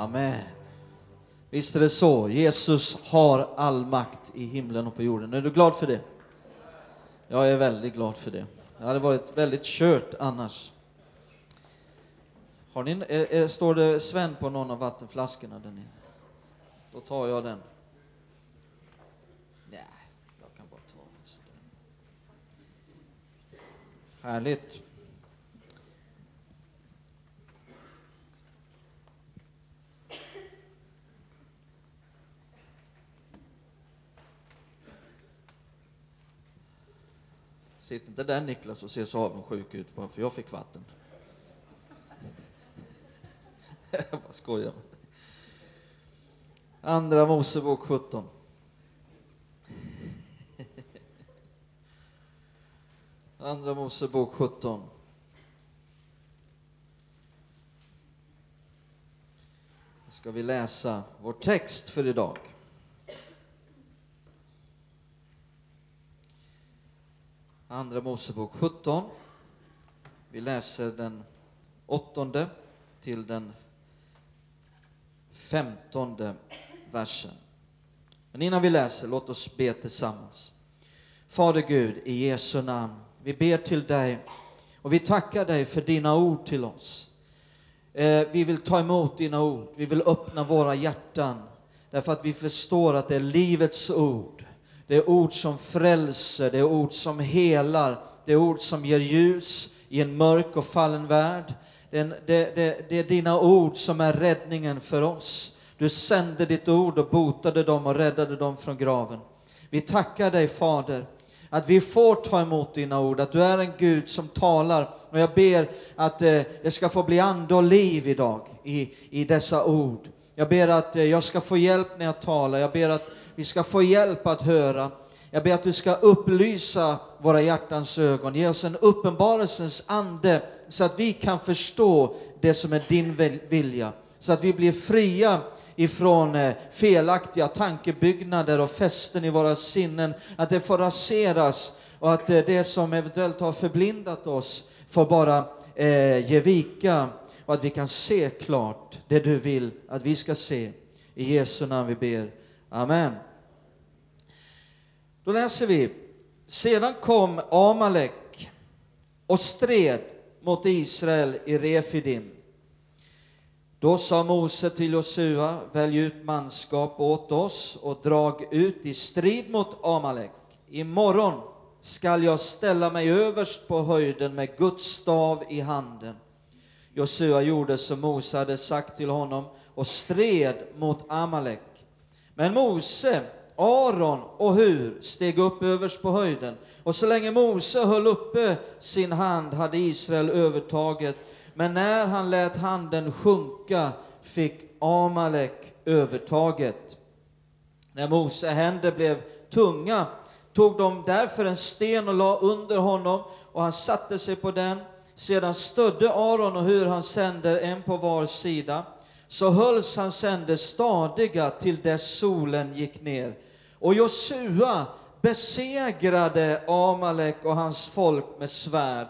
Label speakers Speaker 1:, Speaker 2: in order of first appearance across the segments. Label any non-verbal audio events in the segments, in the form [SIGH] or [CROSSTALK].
Speaker 1: Amen. Visst är det så. Jesus har all makt i himlen och på jorden. Är du glad för det? Jag är väldigt glad för det. Det hade varit väldigt kört annars. Har ni, är, är, står det Sven på någon av vattenflaskorna där nere? Då tar jag den. Nej, jag kan bara ta den. Härligt. Sitt inte där Niklas och se så avundsjuk ut bara för jag fick vatten. [LAUGHS] jag bara skojar. Andra Mosebok 17. [LAUGHS] Andra Mosebok 17. Då ska vi läsa vår text för idag. Andra Mosebok 17. Vi läser den åttonde till den femtonde versen. Men innan vi läser, låt oss be tillsammans. Fader Gud, i Jesu namn, vi ber till dig och vi tackar dig för dina ord till oss. Eh, vi vill ta emot dina ord, vi vill öppna våra hjärtan därför att vi förstår att det är livets ord. Det är ord som frälser, det är ord som helar, det är ord som ger ljus i en mörk och fallen värld. Det är, det, det, det är dina ord som är räddningen för oss. Du sände ditt ord och botade dem och räddade dem från graven. Vi tackar dig Fader att vi får ta emot dina ord, att du är en Gud som talar. Och jag ber att eh, det ska få bli ande och liv idag i, i dessa ord. Jag ber att eh, jag ska få hjälp när jag talar, jag ber att vi ska få hjälp att höra. Jag ber att du ska upplysa våra hjärtans ögon, ge oss en uppenbarelsens ande så att vi kan förstå det som är din vilja. Så att vi blir fria ifrån eh, felaktiga tankebyggnader och fästen i våra sinnen, att det får raseras och att eh, det som eventuellt har förblindat oss får bara eh, ge vika och att vi kan se klart det du vill att vi ska se. I Jesu namn vi ber. Amen. Då läser vi. Sedan kom Amalek och stred mot Israel i Refidim. Då sa Mose till Josua, välj ut manskap åt oss och drag ut i strid mot Amalek. Imorgon skall jag ställa mig överst på höjden med Guds stav i handen. Josua gjorde som Mose hade sagt till honom och stred mot Amalek. Men Mose, Aron och Hur steg upp överst på höjden. Och så länge Mose höll uppe sin hand hade Israel övertaget. Men när han lät handen sjunka fick Amalek övertaget. När Mose händer blev tunga tog de därför en sten och la under honom och han satte sig på den. Sedan stödde Aron och Hur han sänder en på var sida. Så hölls hans händer stadiga till dess solen gick ner. Och Josua besegrade Amalek och hans folk med svärd.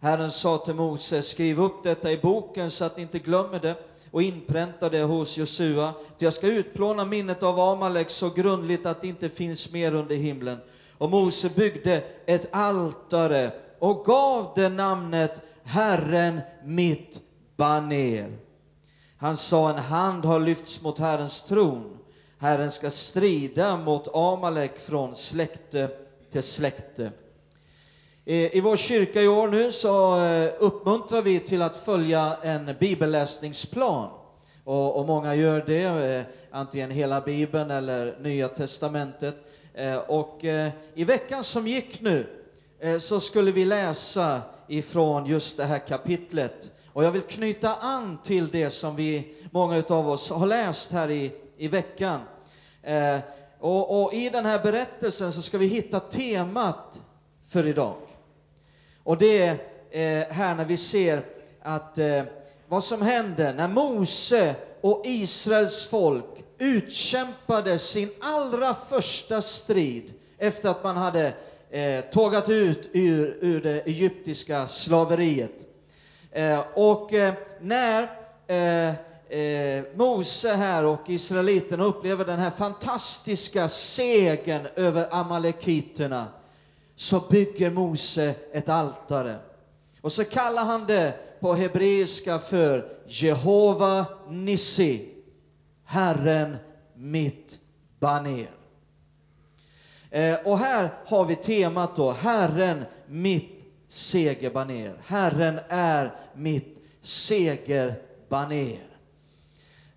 Speaker 1: Herren sa till Mose, skriv upp detta i boken så att ni inte glömmer det och inpränta det hos Josua. ty Jag ska utplåna minnet av Amalek så grundligt att det inte finns mer under himlen. Och Mose byggde ett altare och gav det namnet Herren mitt baner. Han sa, en hand har lyfts mot Herrens tron. Herren ska strida mot Amalek från släkte till släkte. I vår kyrka i år nu så eh, uppmuntrar vi till att följa en bibelläsningsplan. Och, och många gör det, eh, antingen hela bibeln eller Nya Testamentet. Eh, och i veckan som gick nu Eh, så skulle vi läsa ifrån just det här kapitlet Och jag vill knyta an till det som vi, många av oss har läst här i, i veckan. Eh, och, och i den här berättelsen så ska vi hitta temat för idag. Och det är eh, här när vi ser att eh, vad som hände när Mose och Israels folk utkämpade sin allra första strid efter att man hade eh, tågat ut ur, ur det egyptiska slaveriet. Eh, och eh, när eh, eh, Mose här och israeliterna upplever den här fantastiska segern över amalekiterna så bygger Mose ett altare. Och så kallar han det på hebreiska för Jehova Nissi, Herren mitt baner. Eh, och här har vi temat då, Herren mitt segerbaner. Herren är mitt segerbaner.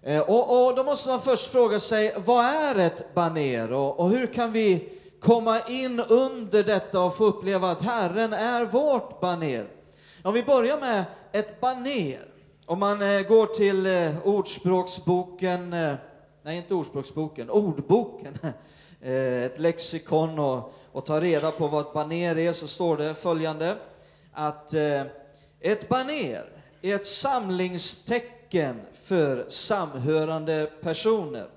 Speaker 1: Eh, och, och, då måste man först fråga sig, vad är ett baner och, och hur kan vi komma in under detta och få uppleva att Herren är vårt baner? Om vi börjar med ett baner. Om man eh, går till eh, Ordspråksboken, eh, nej inte Ordspråksboken, Ordboken, Eh, ett lexikon och, och tar reda på vad ett baner är, så står det följande att eh, ett baner är ett samlingstecken för samhörande personer,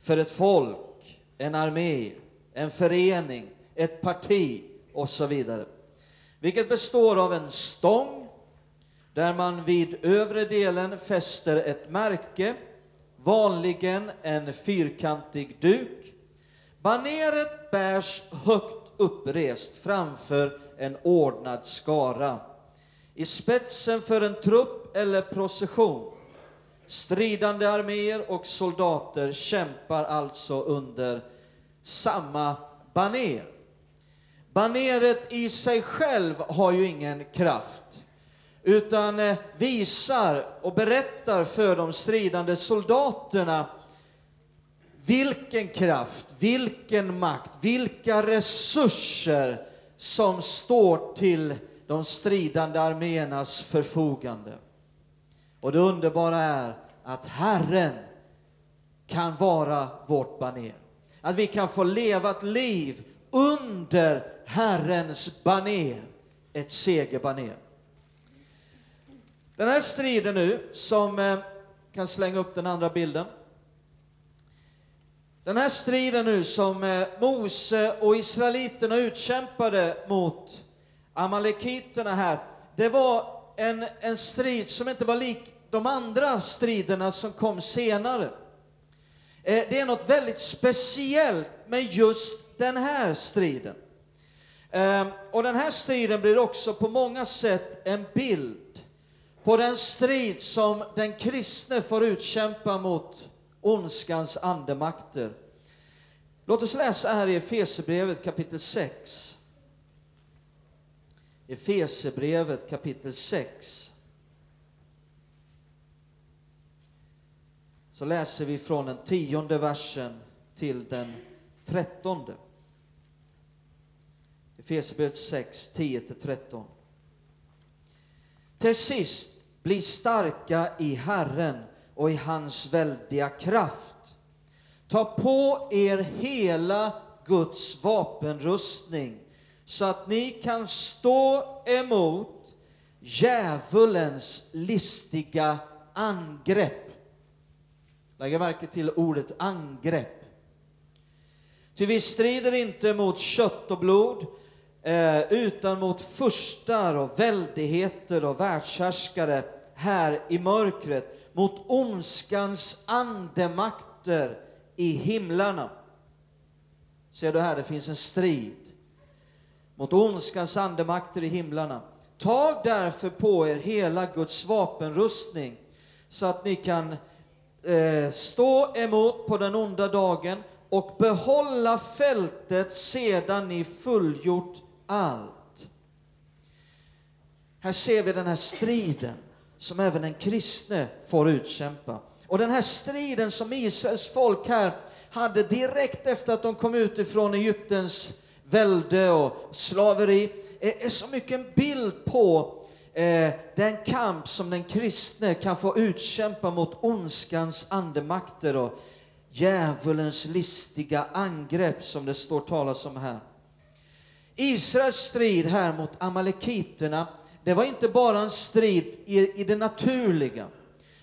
Speaker 1: för ett folk, en armé, en förening, ett parti och så vidare. Vilket består av en stång där man vid övre delen fäster ett märke, vanligen en fyrkantig duk. Baneret bärs högt upprest framför en ordnad skara. I spetsen för en trupp eller procession. Stridande arméer och soldater kämpar alltså under samma baner. Baneret i sig själv har ju ingen kraft, utan eh, visar och berättar för de stridande soldaterna vilken kraft, vilken makt, vilka resurser som står till de stridande arméernas förfogande. Och det underbara är att Herren kan vara vårt baner. Att vi kan få leva ett liv under Herrens baner, ett segerbaner. Den här striden nu, som eh, kan slänga upp den andra bilden. Den här striden nu som eh, Mose och israeliterna utkämpade mot amalekiterna här, det var en, en strid som inte var lik de andra striderna som kom senare. Eh, det är något väldigt speciellt med just den här striden. Ehm, och den här striden blir också på många sätt en bild på den strid som den kristne får utkämpa mot ondskans andemakter. Låt oss läsa här i Efesebrevet kapitel 6. Efesebrevet kapitel 6. Så läser vi från den tionde versen till den trettonde. Efesierbrevet 6, 10-13. Till sist, bli starka i Herren och i hans väldiga kraft. Ta på er hela Guds vapenrustning så att ni kan stå emot djävulens listiga angrepp. Lägg märke till ordet angrepp. Ty vi strider inte mot kött och blod, eh, utan mot furstar och väldigheter och världshärskare här i mörkret, mot ondskans andemakter i himlarna. Ser du här, det finns en strid mot ondskans andemakter i himlarna. Tag därför på er hela Guds vapenrustning så att ni kan eh, stå emot på den onda dagen och behålla fältet sedan ni fullgjort allt. Här ser vi den här striden som även den kristne får utkämpa. Och den här striden som Israels folk här hade direkt efter att de kom ut ifrån Egyptens välde och slaveri är, är så mycket en bild på eh, den kamp som den kristne kan få utkämpa mot ondskans andemakter och djävulens listiga angrepp som det står talas om här. Israels strid här mot amalekiterna, det var inte bara en strid i, i det naturliga,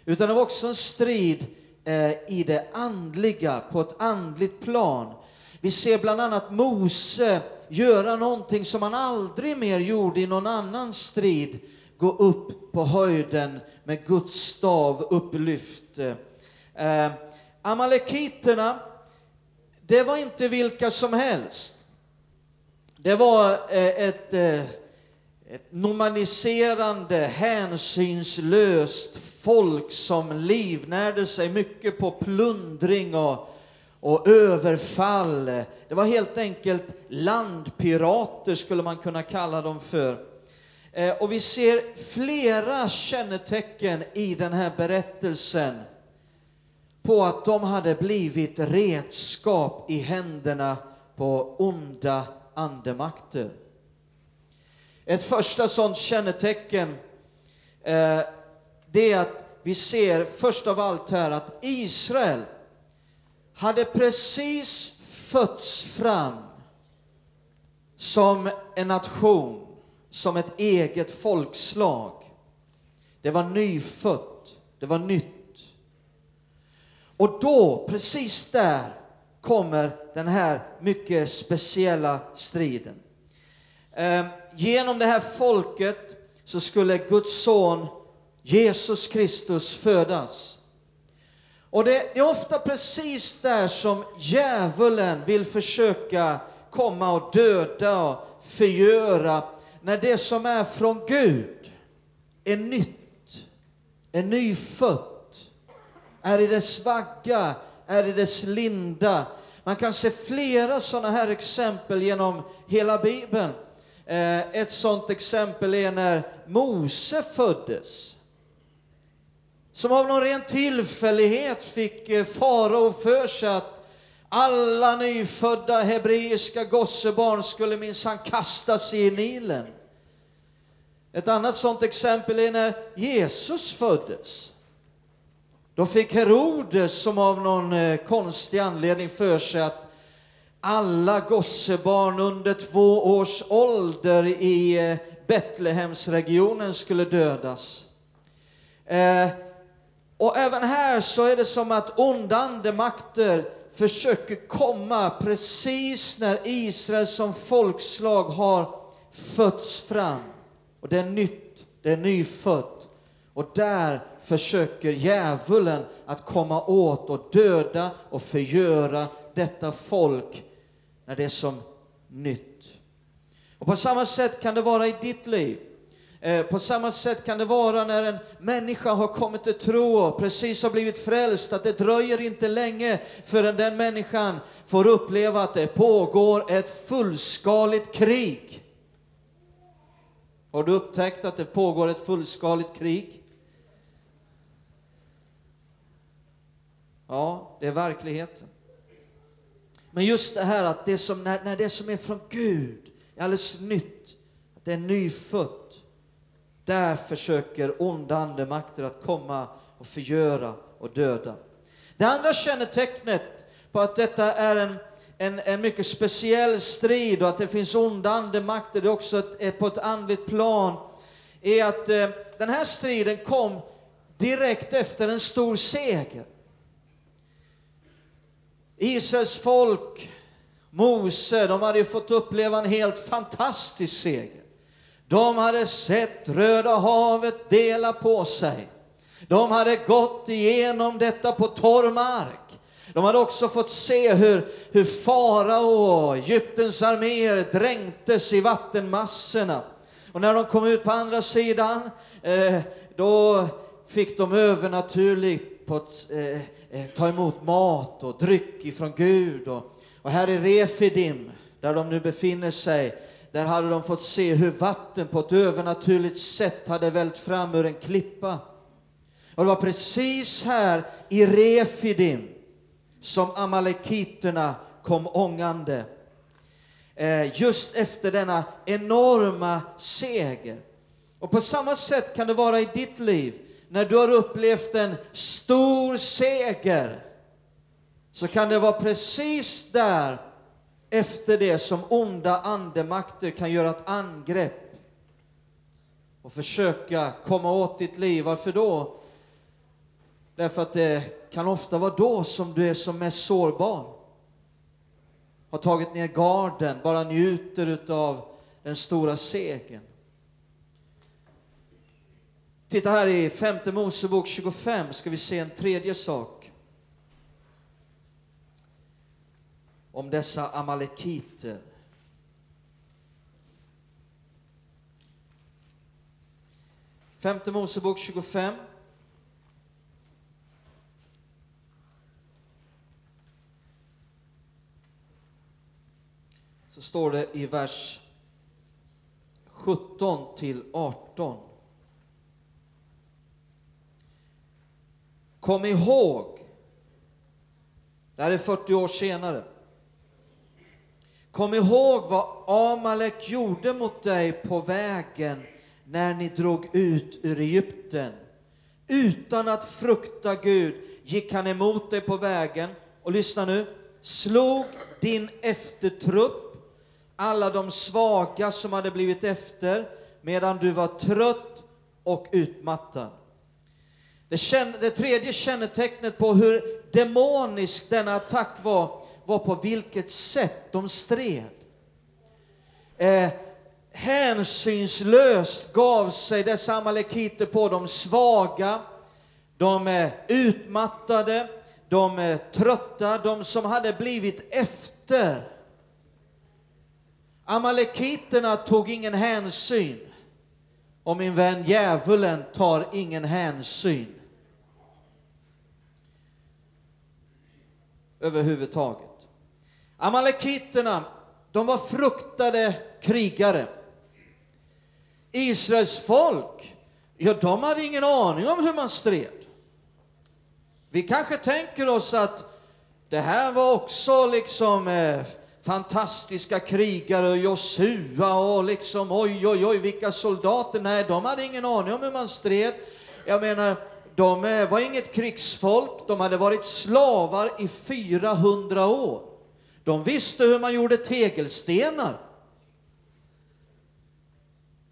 Speaker 1: utan det var också en strid eh, i det andliga, på ett andligt plan. Vi ser bland annat Mose göra någonting som han aldrig mer gjorde i någon annan strid, gå upp på höjden med Guds stav upplyft. Eh, Amalekiterna, det var inte vilka som helst. Det var eh, ett, eh, ett normaliserande, hänsynslöst folk som livnärde sig mycket på plundring och, och överfall. Det var helt enkelt landpirater, skulle man kunna kalla dem för. Eh, och vi ser flera kännetecken i den här berättelsen på att de hade blivit redskap i händerna på onda andemakter. Ett första sådant kännetecken eh, det är att vi ser först av allt här att Israel hade precis fötts fram som en nation, som ett eget folkslag. Det var nyfött, det var nytt. Och då, precis där, kommer den här mycket speciella striden. Eh, genom det här folket så skulle Guds son Jesus Kristus födas. Och det är ofta precis där som djävulen vill försöka komma och döda och förgöra, när det som är från Gud är nytt, är nyfött, är i dess vagga, är i dess linda. Man kan se flera sådana här exempel genom hela Bibeln. Eh, ett sådant exempel är när Mose föddes. Som av någon ren tillfällighet fick eh, farao för sig att alla nyfödda hebreiska gossebarn skulle minsann kastas i Nilen. Ett annat sådant exempel är när Jesus föddes. Då fick Herodes, som av någon eh, konstig anledning för sig att alla gossebarn under två års ålder i eh, Betlehemsregionen skulle dödas. Eh, och även här så är det som att onda andemakter försöker komma precis när Israel som folkslag har fötts fram. Och det är nytt, det är nyfött. Och där försöker djävulen att komma åt och döda och förgöra detta folk när det är som nytt. Och på samma sätt kan det vara i ditt liv. Eh, på samma sätt kan det vara när en människa har kommit till tro och precis har blivit frälst, att det dröjer inte länge förrän den människan får uppleva att det pågår ett fullskaligt krig. Har du upptäckt att det pågår ett fullskaligt krig? Ja, det är verkligheten. Men just det här att det som, när, när det som är från Gud är alldeles nytt, att det är nyfött, där försöker onda andemakter att komma och förgöra och döda. Det andra kännetecknet på att detta är en, en, en mycket speciell strid och att det finns onda andemakter, det är också ett, ett, på ett andligt plan, är att eh, den här striden kom direkt efter en stor seger. Israels folk, Mose, de hade ju fått uppleva en helt fantastisk seger. De hade sett Röda havet dela på sig. De hade gått igenom detta på torr mark. De hade också fått se hur, hur farao och Egyptens arméer dränktes i vattenmassorna. Och när de kom ut på andra sidan, eh, då fick de övernaturligt på ett, eh, eh, ta emot mat och dryck ifrån Gud. Och, och här i Refidim, där de nu befinner sig, där hade de fått se hur vatten på ett övernaturligt sätt hade vält fram ur en klippa. Och det var precis här i Refidim som amalekiterna kom ångande. Eh, just efter denna enorma seger. Och på samma sätt kan det vara i ditt liv. När du har upplevt en stor seger, så kan det vara precis där efter det som onda andemakter kan göra ett angrepp och försöka komma åt ditt liv. Varför då? Därför att det kan ofta vara då som du är som mest sårbar. Har tagit ner garden, bara njuter utav den stora segern. Titta här i femte Mosebok 25 ska vi se en tredje sak. Om dessa amalekiter. Femte Mosebok 25. Så står det i vers 17 till 18. Kom ihåg, det här är 40 år senare. Kom ihåg vad Amalek gjorde mot dig på vägen när ni drog ut ur Egypten. Utan att frukta Gud gick han emot dig på vägen och lyssna nu, slog din eftertrupp, alla de svaga som hade blivit efter, medan du var trött och utmattad. Det, känn, det tredje kännetecknet på hur demonisk denna attack var, var på vilket sätt de stred. Eh, hänsynslöst gav sig dessa amalekiter på de svaga, de eh, utmattade, de eh, trötta, de som hade blivit efter. Amalekiterna tog ingen hänsyn. Och min vän djävulen tar ingen hänsyn. Överhuvudtaget. Amalekiterna, de var fruktade krigare. Israels folk, ja, de hade ingen aning om hur man stred. Vi kanske tänker oss att det här var också liksom eh, fantastiska krigare och Josua och liksom oj, oj, oj, vilka soldater. Nej, de hade ingen aning om hur man stred. Jag menar, de eh, var inget krigsfolk, de hade varit slavar i 400 år. De visste hur man gjorde tegelstenar.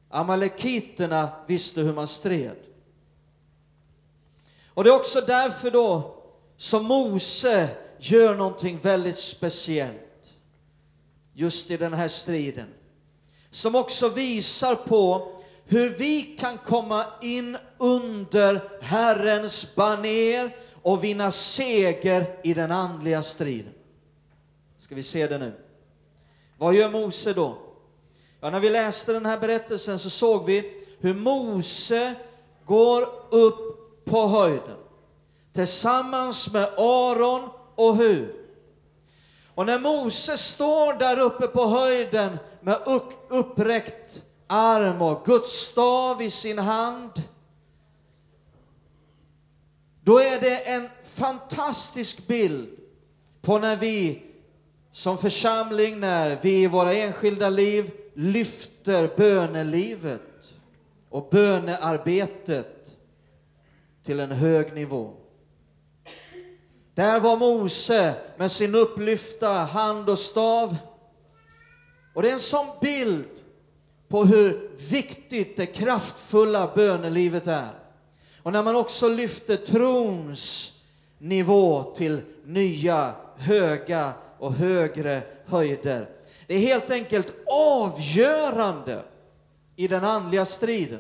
Speaker 1: Amalekiterna visste hur man stred. Och det är också därför då som Mose gör någonting väldigt speciellt just i den här striden. Som också visar på hur vi kan komma in under Herrens baner och vinna seger i den andliga striden. Ska vi se det nu. Vad gör Mose då? Ja, när vi läste den här berättelsen så såg vi hur Mose går upp på höjden tillsammans med Aron och Hur. Och när Mose står där uppe på höjden med uppräckt arm och Guds stav i sin hand, då är det en fantastisk bild på när vi som församling, när vi i våra enskilda liv lyfter bönelivet och bönearbetet till en hög nivå. Där var Mose med sin upplyfta hand och stav. Och det är en sån bild på hur viktigt det kraftfulla bönelivet är. Och när man också lyfter trons nivå till nya, höga och högre höjder. Det är helt enkelt avgörande i den andliga striden.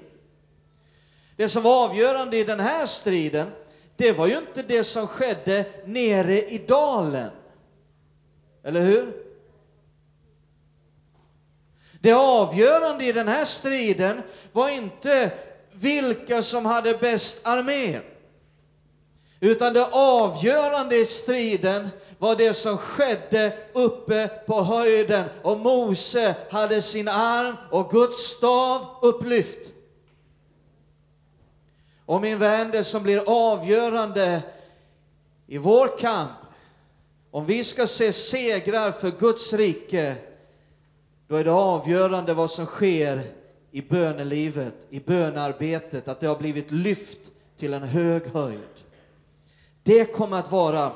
Speaker 1: Det som var avgörande i den här striden, det var ju inte det som skedde nere i dalen. Eller hur? Det avgörande i den här striden var inte vilka som hade bäst armé. Utan det avgörande i striden var det som skedde uppe på höjden. Och Mose hade sin arm och Guds stav upplyft. Och min vän, det som blir avgörande i vår kamp, om vi ska se segrar för Guds rike, då är det avgörande vad som sker i bönelivet, i bönarbetet, att det har blivit lyft till en hög höjd. Det kommer att vara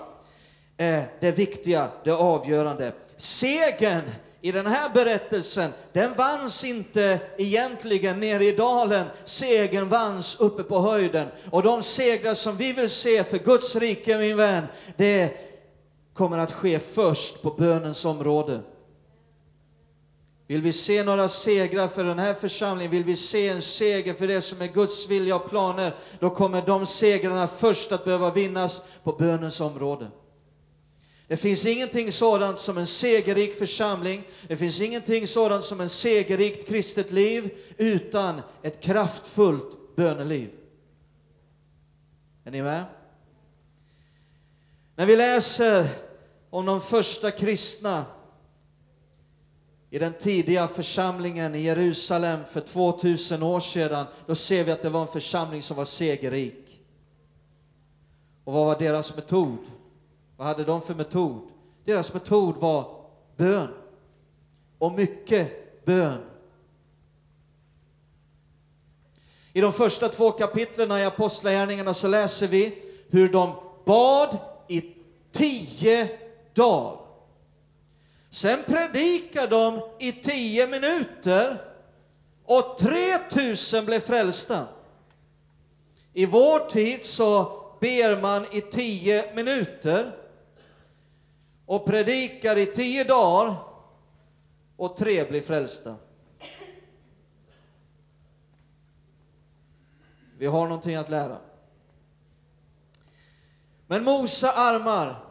Speaker 1: eh, det viktiga, det avgörande. Segern i den här berättelsen, den vanns inte egentligen nere i dalen, segern vanns uppe på höjden. Och de segrar som vi vill se för Guds rike, min vän, det kommer att ske först på bönens område. Vill vi se några segrar för den här församlingen, vill vi se en seger för det som är Guds vilja och planer, då kommer de segrarna först att behöva vinnas på bönens område. Det finns ingenting sådant som en segerrik församling, det finns ingenting sådant som en segerrikt kristet liv utan ett kraftfullt böneliv. Är ni med? När vi läser om de första kristna i den tidiga församlingen i Jerusalem för 2000 år sedan, då ser vi att det var en församling som var segerrik. Och vad var deras metod? Vad hade de för metod? Deras metod var bön. Och mycket bön. I de första två kapitlen i Apostlagärningarna så läser vi hur de bad i tio dagar. Sen predikade de i tio minuter och 3000 blev frälsta. I vår tid så ber man i tio minuter och predikar i tio dagar och tre blir frälsta. Vi har någonting att lära. Men Mosa armar,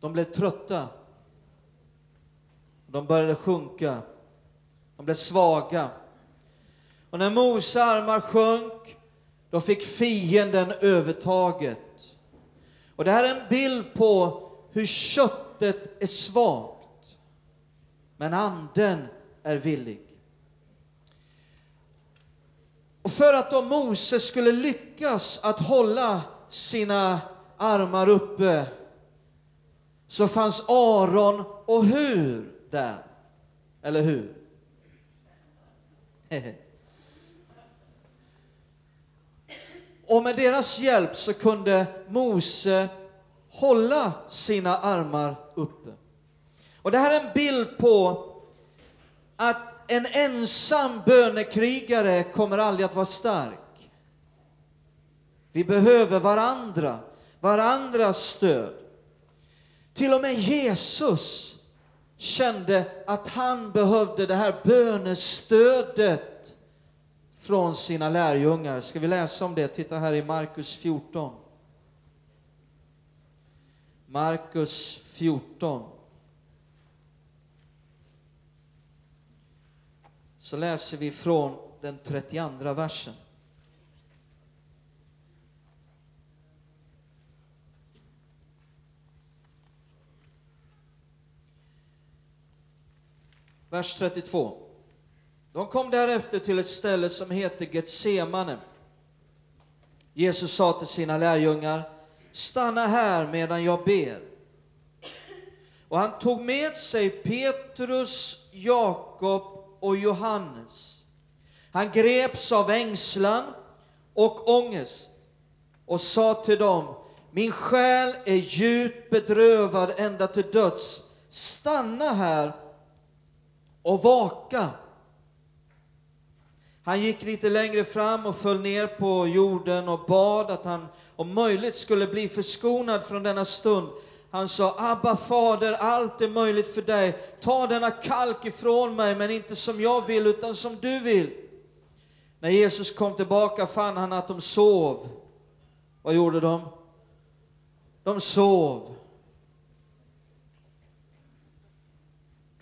Speaker 1: de blev trötta. De började sjunka. De blev svaga. Och när Mose armar sjönk, då fick fienden övertaget. Och det här är en bild på hur köttet är svagt, men anden är villig. Och för att då Mose skulle lyckas att hålla sina armar uppe så fanns Aron och Hur där. Eller hur? [LAUGHS] Och med deras hjälp så kunde Mose hålla sina armar uppe. Och det här är en bild på att en ensam bönekrigare kommer aldrig att vara stark. Vi behöver varandra, varandras stöd. Till och med Jesus kände att han behövde det här bönestödet från sina lärjungar. Ska vi läsa om det? Titta här i Markus 14. Markus 14. Så läser vi från den 32 versen. Vers 32. De kom därefter till ett ställe som heter Getsemane. Jesus sa till sina lärjungar, stanna här medan jag ber. Och han tog med sig Petrus, Jakob och Johannes. Han greps av ängslan och ångest och sa till dem, min själ är djupt bedrövad ända till döds. Stanna här och vaka. Han gick lite längre fram och föll ner på jorden och bad att han om möjligt skulle bli förskonad från denna stund. Han sa, Abba fader, allt är möjligt för dig. Ta denna kalk ifrån mig, men inte som jag vill, utan som du vill. När Jesus kom tillbaka fann han att de sov. Vad gjorde de? De sov.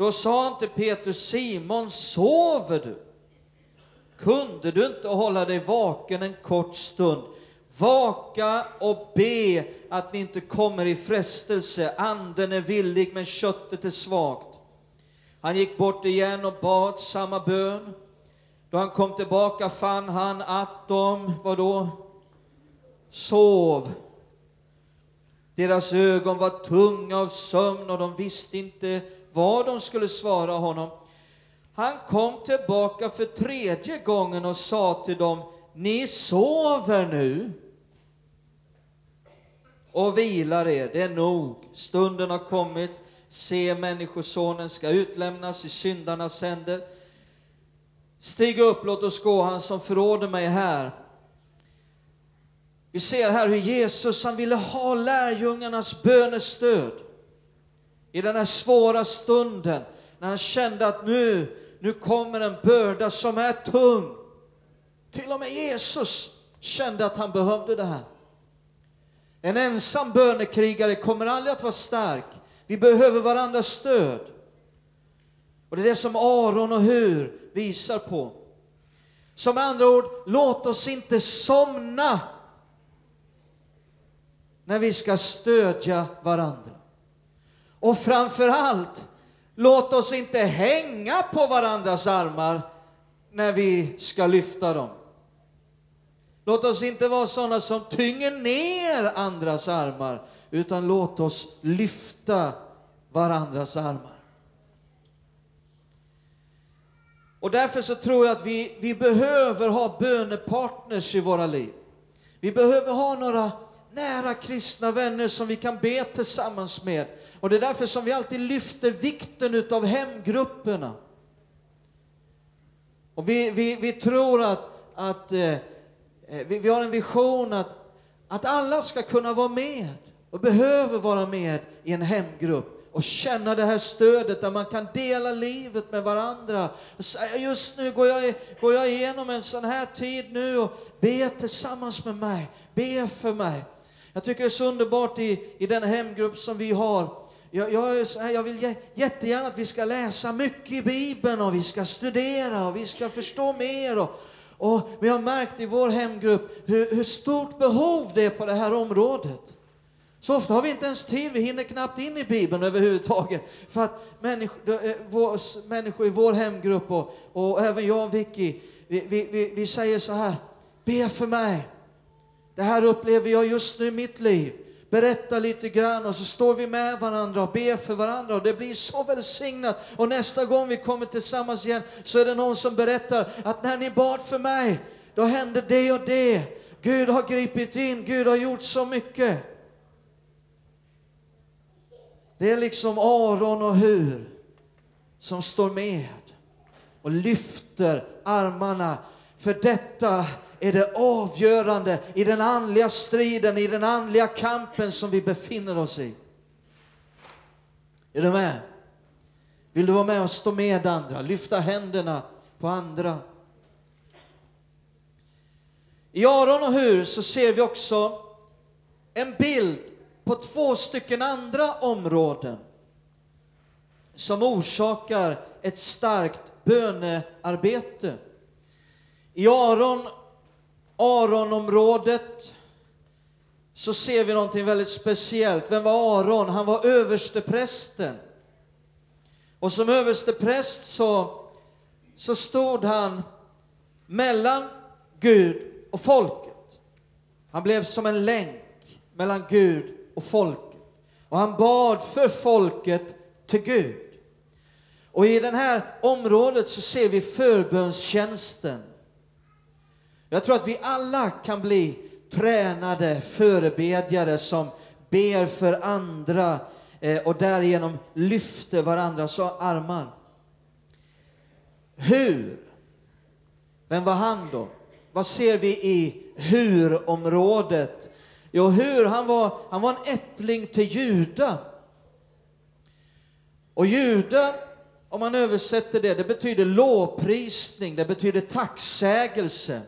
Speaker 1: Då sa inte Petrus, Simon, sover du? Kunde du inte hålla dig vaken en kort stund? Vaka och be att ni inte kommer i frestelse. Anden är villig, men köttet är svagt. Han gick bort igen och bad samma bön. Då han kom tillbaka fann han att de, vadå, sov. Deras ögon var tunga av sömn och de visste inte vad de skulle svara honom. Han kom tillbaka för tredje gången och sa till dem, ni sover nu och vilar er, det är nog. Stunden har kommit, se Människosonen ska utlämnas i syndarnas händer. Stig upp, låt oss gå, han som förråder mig här. Vi ser här hur Jesus, han ville ha lärjungarnas bönestöd i den här svåra stunden, när han kände att nu, nu kommer en börda som är tung. Till och med Jesus kände att han behövde det här. En ensam bönekrigare kommer aldrig att vara stark. Vi behöver varandras stöd. Och det är det som Aron och Hur visar på. Som med andra ord, låt oss inte somna när vi ska stödja varandra. Och framför allt, låt oss inte hänga på varandras armar när vi ska lyfta dem. Låt oss inte vara sådana som tynger ner andras armar, utan låt oss lyfta varandras armar. Och därför så tror jag att vi, vi behöver ha bönepartners i våra liv. Vi behöver ha några nära kristna vänner som vi kan be tillsammans med. Och det är därför som vi alltid lyfter vikten utav hemgrupperna. Och vi, vi, vi tror att, att eh, eh, vi, vi har en vision att, att alla ska kunna vara med och behöver vara med i en hemgrupp och känna det här stödet där man kan dela livet med varandra. Och säga, just nu går jag, går jag igenom en sån här tid nu och be tillsammans med mig, be för mig. Jag tycker det är så underbart i, i den hemgrupp som vi har. Jag, jag, jag vill jättegärna att vi ska läsa mycket i Bibeln och vi ska studera och vi ska förstå mer. Och, och vi har märkt i vår hemgrupp hur, hur stort behov det är på det här området. Så ofta har vi inte ens tid, vi hinner knappt in i Bibeln överhuvudtaget. För att människor, människor i vår hemgrupp och, och även jag och Vicky, vi, vi, vi, vi säger så här, be för mig. Det här upplever jag just nu i mitt liv. Berätta lite grann och så står vi med varandra och ber för varandra och det blir så välsignat. Och nästa gång vi kommer tillsammans igen så är det någon som berättar att när ni bad för mig, då hände det och det. Gud har gripit in, Gud har gjort så mycket. Det är liksom Aron och Hur som står med och lyfter armarna. För detta är det avgörande i den andliga striden, i den andliga kampen som vi befinner oss i. Är du med? Vill du vara med och stå med andra, lyfta händerna på andra? I Aron och Hur så ser vi också en bild på två stycken andra områden som orsakar ett starkt bönearbete. I Aron Aronområdet så ser vi någonting väldigt speciellt. Vem var Aron? Han var översteprästen. Och som överstepräst så, så stod han mellan Gud och folket. Han blev som en länk mellan Gud och folket. Och han bad för folket till Gud. Och i det här området så ser vi förbönstjänsten. Jag tror att vi alla kan bli tränade förebedjare som ber för andra eh, och därigenom lyfter varandras armar. Hur? Vem var han då? Vad ser vi i hur-området? Jo, hur, han var, han var en ättling till Juda. Och Juda, om man översätter det, det betyder lovprisning, det betyder tacksägelse.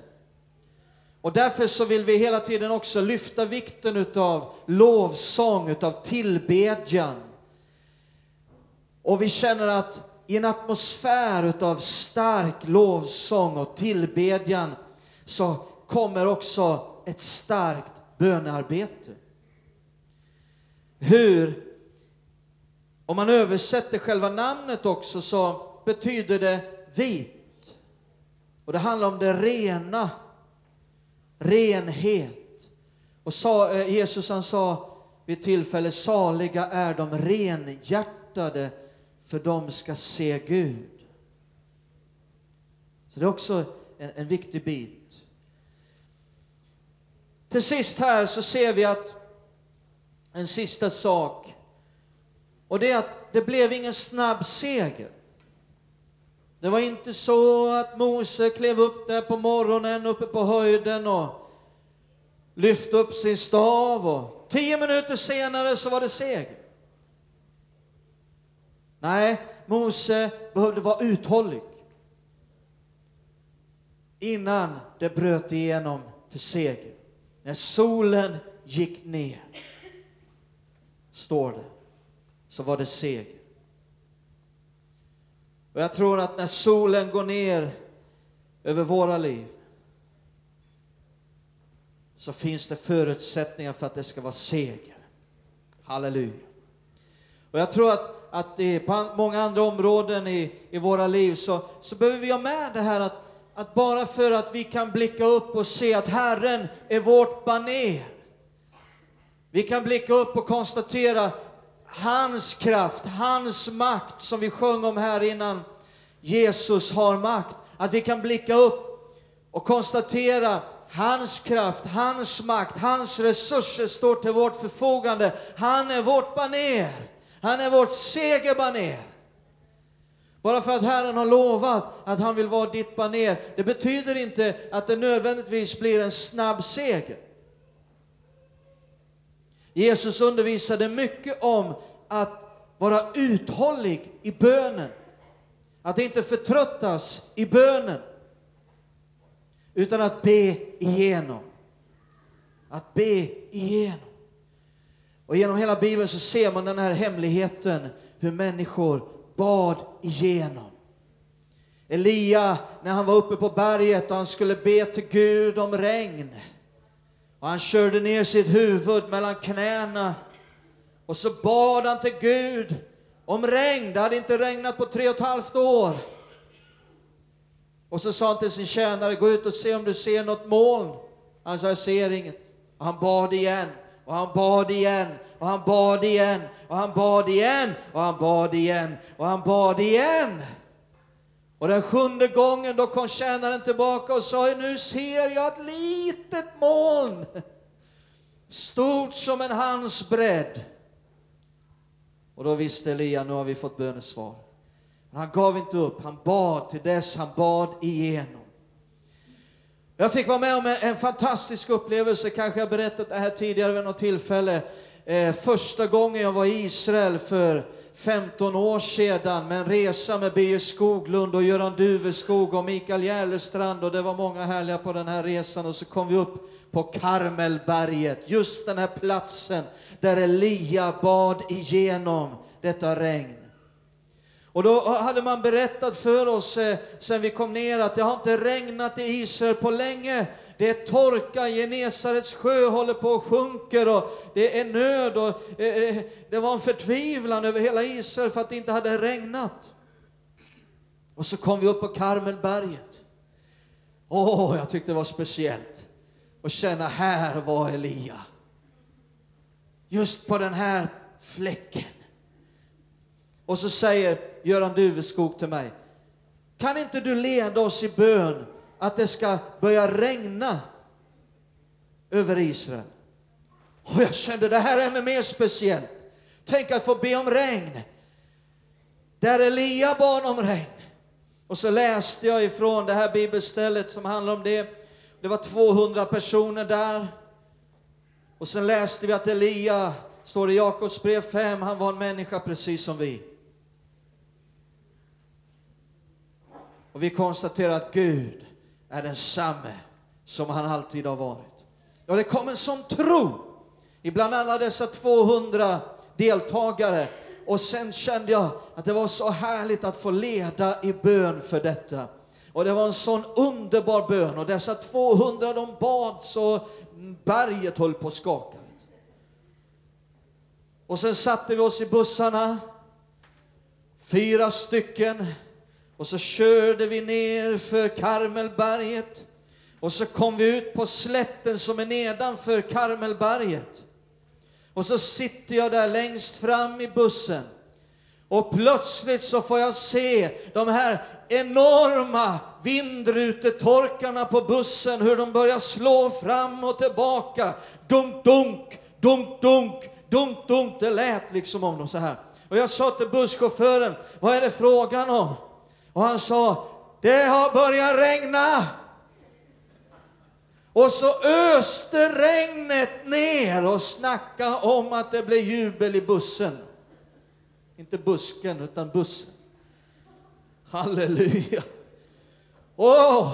Speaker 1: Och därför så vill vi hela tiden också lyfta vikten utav lovsång, utav tillbedjan. Och vi känner att i en atmosfär utav stark lovsång och tillbedjan så kommer också ett starkt bönearbete. Hur? Om man översätter själva namnet också så betyder det vit. Och det handlar om det rena, renhet. Och sa, eh, Jesus han sa vid tillfälle, saliga är de renhjärtade, för de ska se Gud. Så det är också en, en viktig bit. Till sist här så ser vi att en sista sak, och det är att det blev ingen snabb seger. Det var inte så att Mose klev upp där på morgonen uppe på höjden och lyfte upp sin stav och tio minuter senare så var det seger. Nej, Mose behövde vara uthållig innan det bröt igenom för seger. När solen gick ner, står det, så var det seger. Och jag tror att när solen går ner över våra liv så finns det förutsättningar för att det ska vara seger. Halleluja. Och jag tror att, att det på många andra områden i, i våra liv så, så behöver vi ha med det här att, att bara för att vi kan blicka upp och se att Herren är vårt baner. Vi kan blicka upp och konstatera hans kraft, hans makt som vi sjöng om här innan. Jesus har makt. Att vi kan blicka upp och konstatera hans kraft, hans makt, hans resurser står till vårt förfogande. Han är vårt baner. Han är vårt segerbaner. Bara för att Herren har lovat att han vill vara ditt baner, det betyder inte att det nödvändigtvis blir en snabb seger. Jesus undervisade mycket om att vara uthållig i bönen. Att inte förtröttas i bönen. Utan att be igenom. Att be igenom. Och genom hela Bibeln så ser man den här hemligheten, hur människor bad igenom. Elia, när han var uppe på berget och han skulle be till Gud om regn. Och han körde ner sitt huvud mellan knäna och så bad han till Gud om regn. Det hade inte regnat på tre och ett halvt år. Och så sa han till sin tjänare, gå ut och se om du ser något moln. Han sa, jag ser inget. Och han bad igen, och han bad igen, och han bad igen, och han bad igen, och han bad igen, och han bad igen. Och han bad igen den sjunde gången då kom tjänaren tillbaka och sa, nu ser jag ett litet moln, stort som en handsbredd. Och då visste Elia, nu har vi fått bönesvar. Men han gav inte upp, han bad till dess han bad igenom. Jag fick vara med om en fantastisk upplevelse, kanske jag berättat det här tidigare vid något tillfälle. Eh, första gången jag var i Israel för 15 år sedan med en resa med Birger Skoglund och Göran Duveskog och Mikael Järlestrand och det var många härliga på den här resan och så kom vi upp på Karmelberget, just den här platsen där Elia bad igenom detta regn. Och då hade man berättat för oss eh, sen vi kom ner att det har inte regnat i Israel på länge. Det är torka, Genesarets sjö håller på och sjunker och det är nöd och eh, eh, det var en förtvivlan över hela Israel för att det inte hade regnat. Och så kom vi upp på Karmelberget. Åh, oh, jag tyckte det var speciellt att känna här var Elia. Just på den här fläcken. Och så säger Göran Duveskog till mig, kan inte du leda oss i bön att det ska börja regna över Israel? Och jag kände det här är ännu mer speciellt. Tänk att få be om regn. Där Elia bad om regn. Och så läste jag ifrån det här bibelstället som handlar om det. Det var 200 personer där. Och sen läste vi att Elia, står det i Jakobs brev 5, han var en människa precis som vi. Och vi konstaterar att Gud är densamme som han alltid har varit. Och det kom en sån tro ibland alla dessa 200 deltagare. Och sen kände jag att det var så härligt att få leda i bön för detta. Och det var en sån underbar bön och dessa 200 de bad så berget höll på att skaka. Och sen satte vi oss i bussarna, fyra stycken, och så körde vi ner för Karmelberget. Och så kom vi ut på slätten som är nedanför Karmelberget. Och så sitter jag där längst fram i bussen. Och plötsligt så får jag se de här enorma vindrutetorkarna på bussen, hur de börjar slå fram och tillbaka. Dunk, dunk, dunk, dunk, dunk, dunk. Det lät liksom om dem så här. Och jag sa till busschauffören, vad är det frågan om? Och han sa, det har börjat regna. Och så öste regnet ner och snacka om att det blev jubel i bussen. Inte busken, utan bussen. Halleluja. Oh!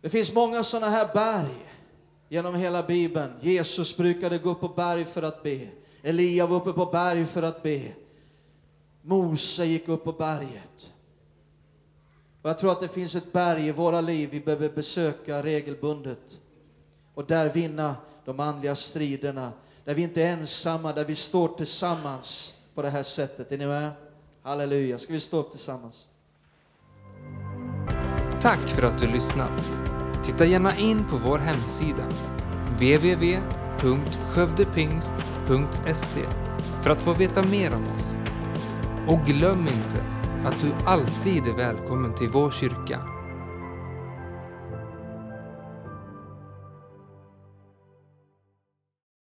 Speaker 1: Det finns många sådana här berg genom hela Bibeln. Jesus brukade gå upp på berg för att be. Elia var uppe på berg för att be. Mose gick upp på berget. Och jag tror att det finns ett berg i våra liv vi behöver besöka regelbundet och där vinna de andliga striderna, där vi inte är ensamma, där vi står tillsammans på det här sättet. Är ni med? Halleluja. Ska vi stå upp tillsammans?
Speaker 2: Tack för att du lyssnat. Titta gärna in på vår hemsida, www.skövdepingst.se, för att få veta mer om oss. Och glöm inte att du alltid är välkommen till vår kyrka.